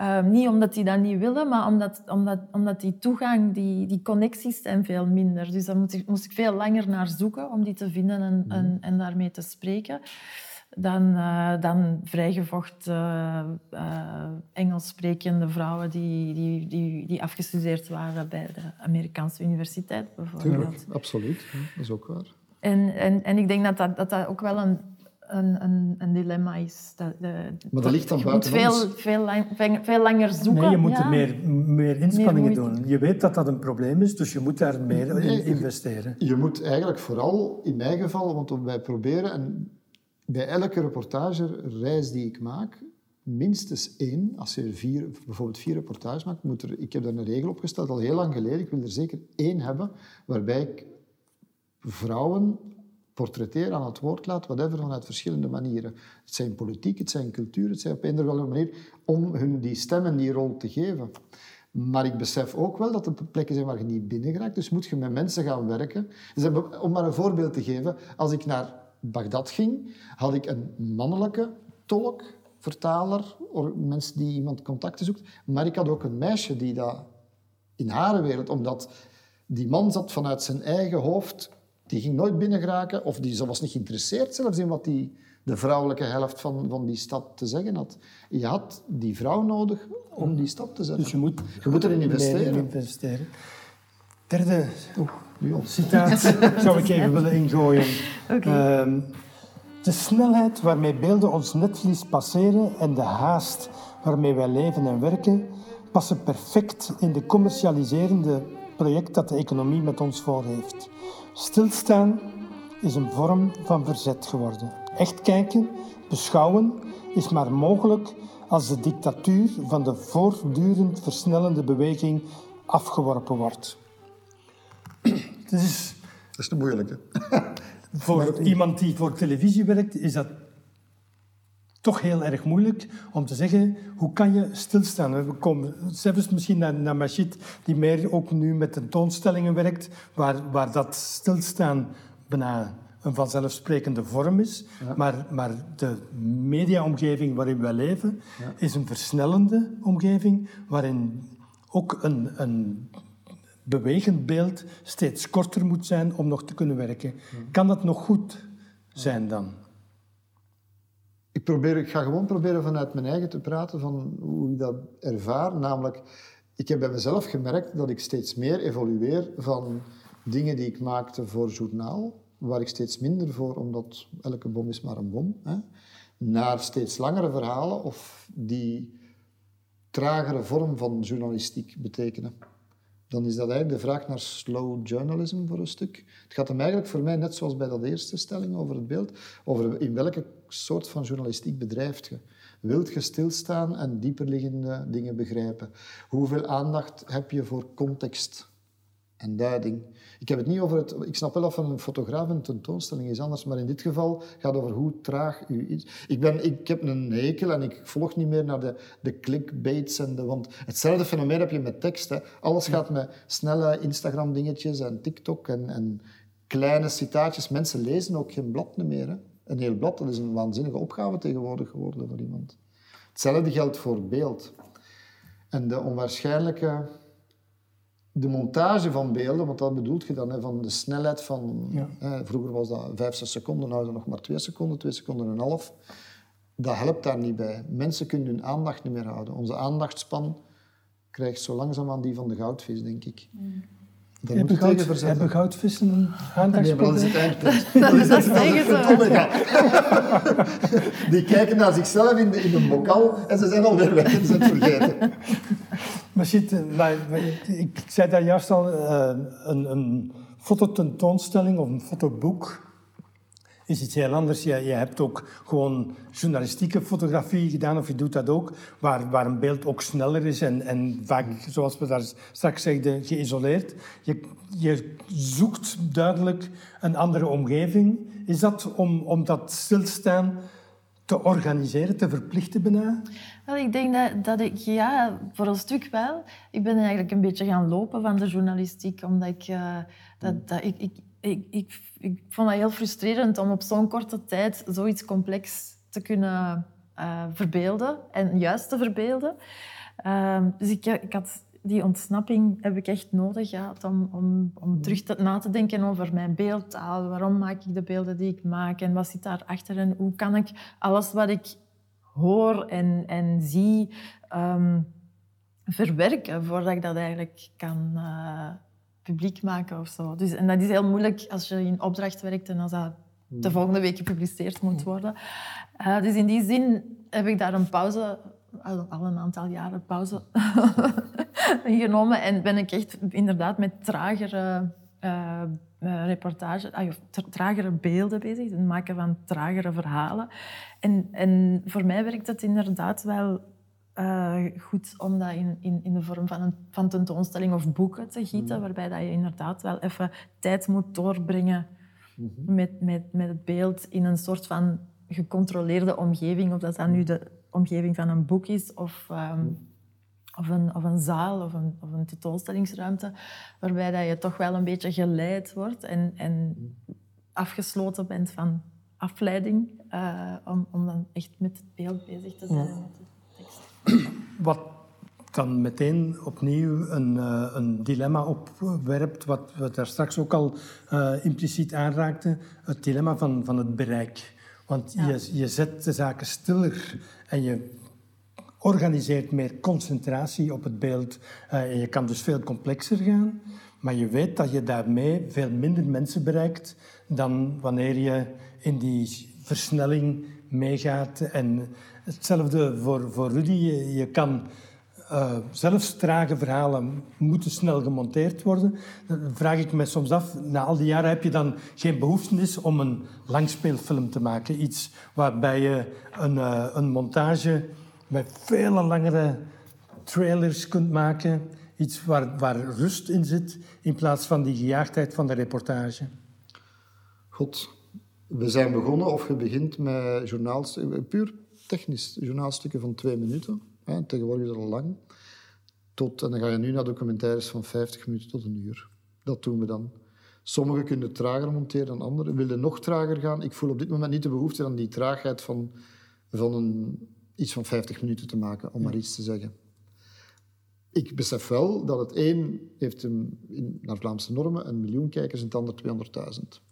uh, niet omdat die dat niet willen, maar omdat, omdat, omdat die toegang, die, die connecties zijn veel minder. Dus daar moest ik, moest ik veel langer naar zoeken om die te vinden en, en, en daarmee te spreken dan, uh, dan vrijgevochten uh, Engels sprekende vrouwen die, die, die, die afgestudeerd waren bij de Amerikaanse universiteit bijvoorbeeld. Tuurlijk, absoluut. Dat is ook waar. En, en, en ik denk dat dat, dat, dat ook wel een, een, een, een dilemma is. Dat, de, maar dat ligt dan je buiten moet veel, veel, lang, veel langer zoeken. Nee, je moet ja. er meer, meer inspanningen doen. Je weet dat dat een probleem is, dus je moet daar meer in investeren. Je moet eigenlijk vooral, in mijn geval, want wij proberen... En bij elke reportage-reis die ik maak, minstens één, als je vier, bijvoorbeeld vier reportages maakt, moet er, ik heb daar een regel opgesteld, al heel lang geleden, ik wil er zeker één hebben, waarbij ik vrouwen portretteer, aan het woord laat, whatever, vanuit verschillende manieren. Het zijn politiek, het zijn cultuur, het zijn op een of andere manier om hun die stem en die rol te geven. Maar ik besef ook wel dat er plekken zijn waar je niet binnen geraakt, dus moet je met mensen gaan werken. Dus om maar een voorbeeld te geven, als ik naar Bagdad ging, had ik een mannelijke tolk, vertaler, mensen die iemand contacten zoekt. Maar ik had ook een meisje die dat in haar wereld, omdat die man zat vanuit zijn eigen hoofd, die ging nooit binnengeraken, of die was niet geïnteresseerd zelfs in wat die, de vrouwelijke helft van, van die stad te zeggen had. Je had die vrouw nodig om die stap te zetten. Dus je moet, je moet erin investeren. investeren. Derde Oeh, citaat zou ik even willen ingooien. Okay. Uh, de snelheid waarmee beelden ons netvlies passeren en de haast waarmee wij leven en werken passen perfect in de commercialiserende project dat de economie met ons voor heeft. Stilstaan is een vorm van verzet geworden. Echt kijken, beschouwen is maar mogelijk als de dictatuur van de voortdurend versnellende beweging afgeworpen wordt. Het is, dat is de moeilijke. <laughs> voor iemand die voor televisie werkt, is dat toch heel erg moeilijk om te zeggen, hoe kan je stilstaan? We komen zelfs misschien naar, naar Machid, die meer ook nu met tentoonstellingen werkt, waar, waar dat stilstaan bijna een vanzelfsprekende vorm is. Ja. Maar, maar de mediaomgeving waarin wij leven, ja. is een versnellende omgeving, waarin ook een, een bewegend beeld steeds korter moet zijn om nog te kunnen werken. Kan dat nog goed zijn dan? Ik, probeer, ik ga gewoon proberen vanuit mijn eigen te praten van hoe ik dat ervaar. Namelijk, ik heb bij mezelf gemerkt dat ik steeds meer evolueer van dingen die ik maakte voor journaal, waar ik steeds minder voor, omdat elke bom is maar een bom, hè, naar steeds langere verhalen of die tragere vorm van journalistiek betekenen dan is dat eigenlijk de vraag naar slow journalism voor een stuk. Het gaat hem eigenlijk voor mij, net zoals bij dat eerste stelling over het beeld, over in welke soort van journalistiek bedrijft je. Wilt je stilstaan en dieperliggende dingen begrijpen? Hoeveel aandacht heb je voor context en duiding? Ik heb het niet over het... Ik snap wel dat van een fotograaf een tentoonstelling is anders, maar in dit geval gaat het over hoe traag u iets... Ik, ben, ik heb een hekel en ik volg niet meer naar de, de clickbaits en de... Want hetzelfde fenomeen heb je met tekst. Hè. Alles gaat met snelle Instagram-dingetjes en TikTok en, en kleine citaatjes. Mensen lezen ook geen blad meer. Hè. Een heel blad, dat is een waanzinnige opgave tegenwoordig geworden voor iemand. Hetzelfde geldt voor beeld. En de onwaarschijnlijke de montage van beelden, want dat bedoelt je dan, hè, van de snelheid van... Ja. Hè, vroeger was dat 5, 6 seconden, nu is dat nog maar 2 seconden, 2 seconden en een half. Dat helpt daar niet bij. Mensen kunnen hun aandacht niet meer houden. Onze aandachtspan krijgt zo langzaamaan die van de goudvis, denk ik. Mm. Daar Hebben, goud, verzetten. hebben goudvissen een Nee, maar dat is het eindpunt. <laughs> Dat is- dat ja. Die kijken naar zichzelf in, de, in een bokal en ze zijn alweer weg en ze zijn het vergeten. Maar shit, eh, maar, maar ik, ik zei daar juist al, eh, een, een fototentoonstelling of een fotoboek is iets heel anders. Je, je hebt ook gewoon journalistieke fotografie gedaan, of je doet dat ook, waar, een beeld ook sneller is en, en vaak, zoals we daar straks zeiden, geïsoleerd. Je, je zoekt duidelijk een andere omgeving. Is dat om, om dat stilstaan te organiseren, te verplichten bijna? Wel, ik denk dat, dat ik, ja, voor een stuk wel. Ik ben eigenlijk een beetje gaan lopen van de journalistiek, omdat ik, uh, dat, dat, ik, ik, ik, ik, ik, vond dat heel frustrerend om op zo'n korte tijd zoiets complex te kunnen uh, verbeelden en juist te verbeelden. Uh, dus ik, ik had die ontsnapping heb ik echt nodig gehad om, om, om terug te, na te denken over mijn beeldtaal. Waarom maak ik de beelden die ik maak en wat zit daarachter en hoe kan ik alles wat ik hoor en, en zie um, verwerken voordat ik dat eigenlijk kan uh, publiek maken of zo. Dus, en dat is heel moeilijk als je in opdracht werkt en als dat de hmm. volgende week gepubliceerd moet worden. Uh, dus in die zin heb ik daar een pauze, al, al een aantal jaren pauze <laughs> genomen en ben ik echt inderdaad met tragere uh, uh, reportage, uh, tragere beelden bezig, het maken van tragere verhalen. En, en voor mij werkt het inderdaad wel uh, goed om dat in, in, in de vorm van een van tentoonstelling of boeken te gieten, mm. waarbij dat je inderdaad wel even tijd moet doorbrengen mm-hmm. met, met, met het beeld in een soort van gecontroleerde omgeving, of dat dan nu de omgeving van een boek is of... Um, of een, of een zaal of een, of een tentoonstellingsruimte, waarbij dat je toch wel een beetje geleid wordt en, en afgesloten bent van afleiding, uh, om, om dan echt met het beeld bezig te zijn. <clears throat> Wat dan meteen opnieuw een, uh, een dilemma opwerpt, wat we daar straks ook al uh, impliciet aanraakten, het dilemma van, van het bereik. Want ja. je, je zet de zaken stiller en je organiseert meer concentratie op het beeld. Uh, je kan dus veel complexer gaan, maar je weet dat je daarmee veel minder mensen bereikt dan wanneer je in die versnelling meegaat. En hetzelfde voor, voor Rudy. Je, kan uh, zelfs trage verhalen moeten snel gemonteerd worden. Dan vraag ik me soms af, na al die jaren heb je dan geen behoefte om een langspeelfilm te maken. Iets waarbij je een, uh, een montage met vele langere trailers kunt maken. Iets waar, waar rust in zit, in plaats van die gejaagdheid van de reportage. God, we zijn begonnen, of je begint met journaalstukken, puur technisch, journaalstukken van twee minuten. Hè, tegenwoordig is dat al lang. Tot, en dan ga je nu naar documentaires van 50 minuten tot een uur. Dat doen we dan. Sommigen kunnen trager monteren dan anderen. Willen nog trager gaan. Ik voel op dit moment niet de behoefte aan die traagheid van, van een iets van 50 minuten te maken, om maar iets te zeggen. Ik besef wel dat het een heeft een, in, naar Vlaamse normen een miljoen kijkers en het ander 200.000.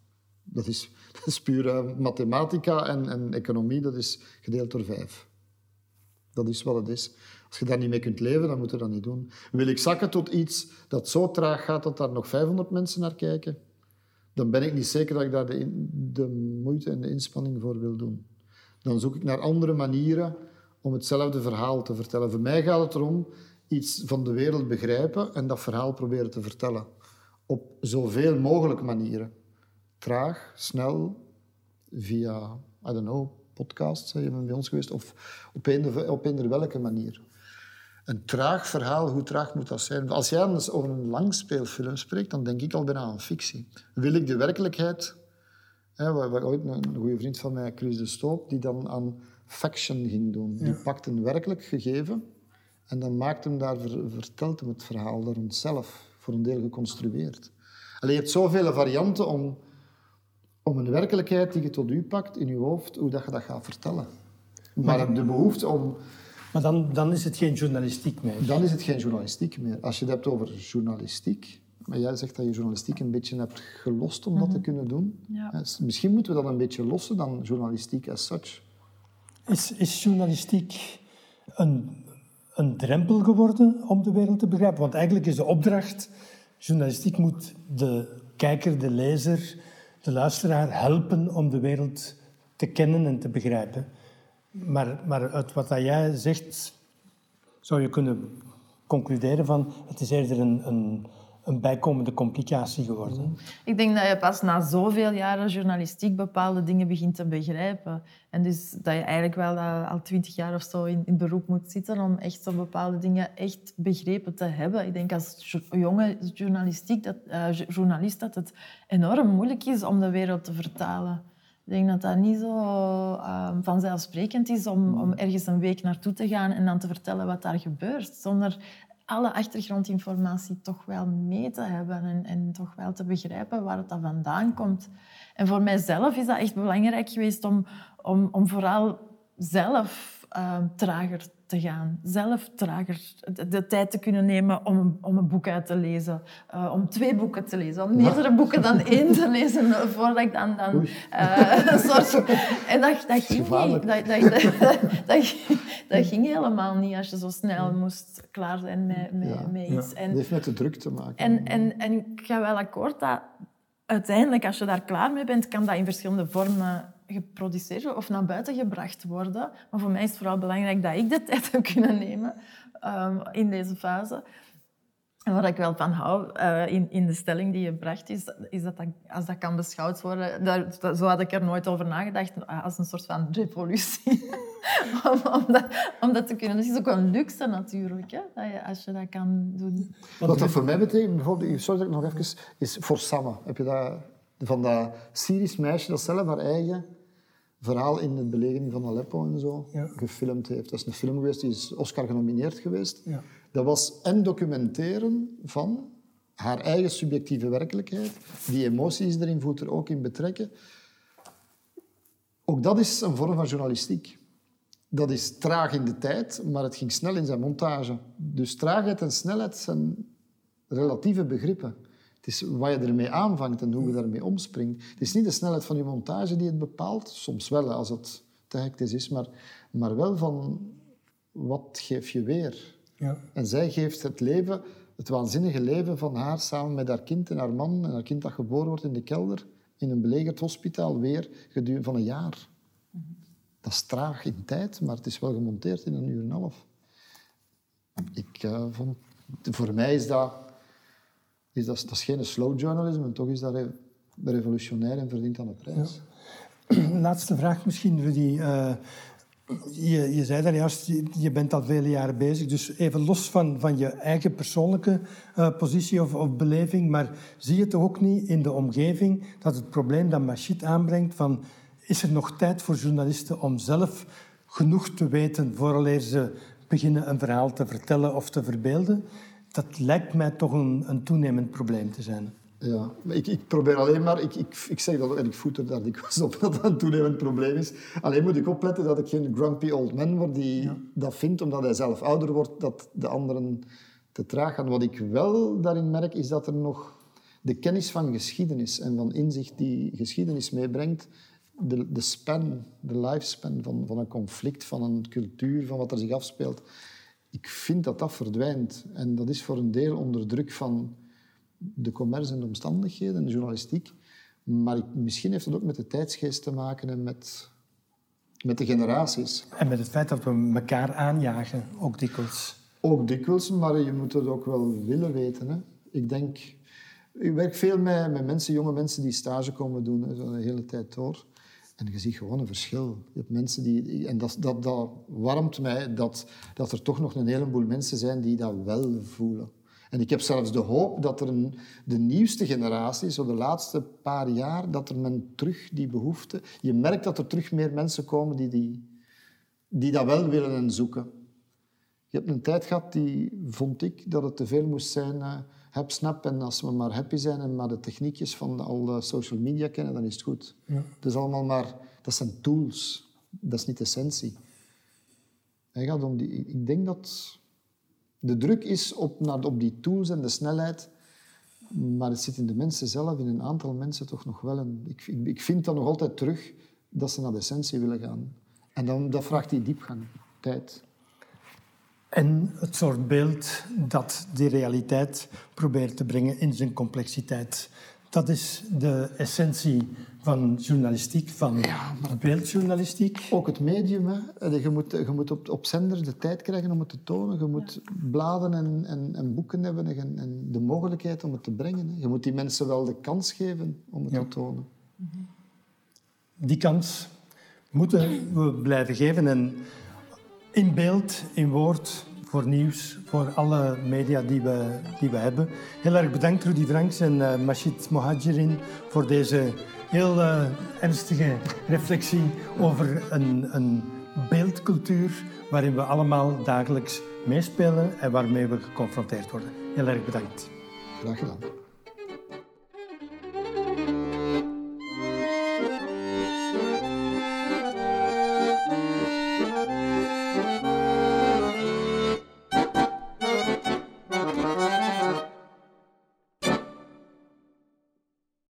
Dat is, <laughs> dat is pure mathematica en, en economie, dat is gedeeld door vijf. Dat is wat het is. Als je daar niet mee kunt leven, dan moet je dat niet doen. Wil ik zakken tot iets dat zo traag gaat dat daar nog 500 mensen naar kijken, dan ben ik niet zeker dat ik daar de, de moeite en de inspanning voor wil doen. Dan zoek ik naar andere manieren om hetzelfde verhaal te vertellen. Voor mij gaat het erom iets van de wereld begrijpen en dat verhaal proberen te vertellen. Op zoveel mogelijk manieren. Traag, snel, via, I don't know, podcasts, je bent bij ons geweest, of op eender, op eender welke manier. Een traag verhaal, hoe traag moet dat zijn? Als jij over een langspeelfilm spreekt, dan denk ik al bijna aan fictie. Wil ik de werkelijkheid... Hè, waar, ooit een goede vriend van mij, Chris de Stoop, die dan aan faction ging doen. Die pakt een werkelijk gegeven en dan maakt hem daar, vertelt hem het verhaal daar zelf, voor een deel geconstrueerd. Alleen je hebt zoveel varianten om, om een werkelijkheid die je tot u pakt in je hoofd, hoe dat je dat gaat vertellen. Maar, maar de behoefte om... Maar dan, dan is het geen journalistiek meer. Dan is het geen journalistiek meer. Als je het hebt over journalistiek, maar jij zegt dat je journalistiek een beetje hebt gelost om dat te mhm. kunnen doen. Ja. Misschien moeten we dat een beetje lossen dan journalistiek as such. Is, is journalistiek een, een drempel geworden om de wereld te begrijpen? Want eigenlijk is de opdracht, journalistiek moet de kijker, de lezer, de luisteraar helpen om de wereld te kennen en te begrijpen. Maar, maar uit wat jij zegt, zou je kunnen concluderen van het is eerder een, een, een bijkomende complicatie geworden. Ik denk dat je pas na zoveel jaren journalistiek bepaalde dingen begint te begrijpen. En dus dat je eigenlijk wel eh, al twintig jaar of zo in, in beroep moet zitten om echt zo bepaalde dingen echt begrepen te hebben. Ik denk als jonge journalistiek dat, uh, journalist dat het enorm moeilijk is om de wereld te vertalen. Ik denk dat dat niet zo ehm, vanzelfsprekend is om, om ergens een week naartoe te gaan en dan te vertellen wat daar gebeurt. Zonder alle achtergrondinformatie toch wel mee te hebben en, en toch wel te begrijpen waar het dan vandaan komt. En voor mijzelf is dat echt belangrijk geweest om, om, om vooral zelf uh, trager te gaan. Zelf trager de, tijd te kunnen nemen om, om een boek uit te lezen. Uh, om twee boeken te lezen. Om meerdere boeken dan <laughs> één te lezen voordat ik dan... dan uh, een soort... En dat, dat ging niet. Dat, dat, dat, ging helemaal niet als je zo snel moest klaar zijn met, met, ja. met iets. En, heeft met de druk te maken. En, en, en ik ga wel akkoord dat uiteindelijk, als je daar klaar mee bent, kan dat in verschillende vormen geproduceerd of naar buiten gebracht worden. Maar voor mij is het vooral belangrijk dat ik de tijd heb kunnen nemen um, in deze fase. En wat ik wel van hou uh, in, in de stelling die je bracht, is, is dat, dat als dat kan beschouwd worden... Zo had ik er nooit over nagedacht, als een soort van revolutie. <laughs> om, dat, te kunnen. Dat is ook een luxe natuurlijk, hè, dat je, als je dat kan doen. Wat dat voor mij betekent, bijvoorbeeld, sorry dat ik nog even... Is voor Samme, heb je dat... Van dat Syrisch meisje dat zelf haar eigen verhaal in de belegering van Aleppo en zo gefilmd heeft. Dat is een film geweest, die is Oscar genomineerd geweest. Ja. Dat was en documenteren van haar eigen subjectieve werkelijkheid. Die emoties erin voelt er ook in betrekken. Ook dat is een vorm van journalistiek. Dat is traag in de tijd, maar het ging snel in zijn montage. Dus traagheid en snelheid zijn relatieve begrippen. Het is wat je ermee aanvangt en hoe je daarmee omspringt. Het is niet de snelheid van je montage die het bepaalt. Soms wel, als het te hectisch is. Maar, maar wel van, wat geef je weer? Ja. En zij geeft het leven, het waanzinnige leven van haar samen met haar kind en haar man. En haar kind dat geboren wordt in de kelder. In een belegerd hospitaal weer gedurende van een jaar. Dat is traag in tijd, maar het is wel gemonteerd in een uur en een half. Ik uh, vond... Voor mij is dat is dat, is geen slow journalism, en toch is dat revolutionair en verdient aan de prijs. <clears throat> Laatste vraag misschien, Rudy. Uh, je, je zei daar juist, je, bent al vele jaren bezig, dus even los van, van je eigen persoonlijke uh, positie of, of, beleving, maar zie je toch ook niet in de omgeving dat het probleem dat Machit aanbrengt van is er nog tijd voor journalisten om zelf genoeg te weten vooraleer ze beginnen een verhaal te vertellen of te verbeelden? Dat lijkt mij toch een, een toenemend probleem te zijn. Ja, ik, ik probeer alleen maar, ik, ik, ik zeg dat en ik voet er daar dikwijls op dat dat een toenemend probleem is. Alleen moet ik opletten dat ik geen grumpy old man word die dat vindt omdat hij zelf ouder wordt, dat de anderen te traag gaan. Wat ik wel daarin merk, is dat er nog de kennis van geschiedenis en van inzicht die geschiedenis meebrengt, de, de span, de lifespan van, van een conflict, van een cultuur, van wat er zich afspeelt, ik vind dat dat verdwijnt. En dat is voor een deel onder druk van de commerce en de omstandigheden, de journalistiek. Maar ik, misschien heeft het ook met de tijdsgeest te maken en met, met de generaties. En met het feit dat we elkaar aanjagen, ook dikwijls. Ook dikwijls, maar je moet het ook wel willen weten. Hè. Ik denk... Ik werk veel met, met mensen, jonge mensen die stage komen doen, hè, zo de hele tijd door. En je ziet gewoon een verschil. Je hebt mensen die... En dat, dat, dat warmt mij dat, dat er toch nog een heleboel mensen zijn die dat wel voelen. En ik heb zelfs de hoop dat er een, de nieuwste generatie, zo de laatste paar jaar, dat er men terug die behoefte... Je merkt dat er terug meer mensen komen die, die, die dat wel willen en zoeken. Je hebt een tijd gehad die, vond ik, dat het te veel moest zijn... Heb, snap, en als we maar happy zijn en maar de techniekjes van al de social media kennen, dan is het goed. Ja. Het is allemaal maar... Dat zijn tools. Dat is niet essentie. Hij gaat om die, ik denk dat de druk is op, naar, op die tools en de snelheid, maar het zit in de mensen zelf, in een aantal mensen toch nog wel. Een, ik, ik, ik vind dat nog altijd terug dat ze naar de essentie willen gaan. En dan, dat vraagt die diepgang, tijd. En het soort beeld dat die realiteit probeert te brengen in zijn complexiteit. Dat is de essentie van journalistiek, van ja, beeldjournalistiek. Ook het medium. Hè. Je moet, je moet op, op zender de tijd krijgen om het te tonen. Je moet bladen en, en, en, boeken hebben en, en, de mogelijkheid om het te brengen. Hè. Je moet die mensen wel de kans geven om het te tonen. Die kans moeten we blijven geven. En in beeld, in woord, voor nieuws, voor alle media die we, die we hebben. Heel erg bedankt Rudy Franks en uh, Machid Mohajirin voor deze heel uh, ernstige reflectie over een, een beeldcultuur waarin we allemaal dagelijks meespelen en waarmee we geconfronteerd worden. Heel erg bedankt. Graag gedaan.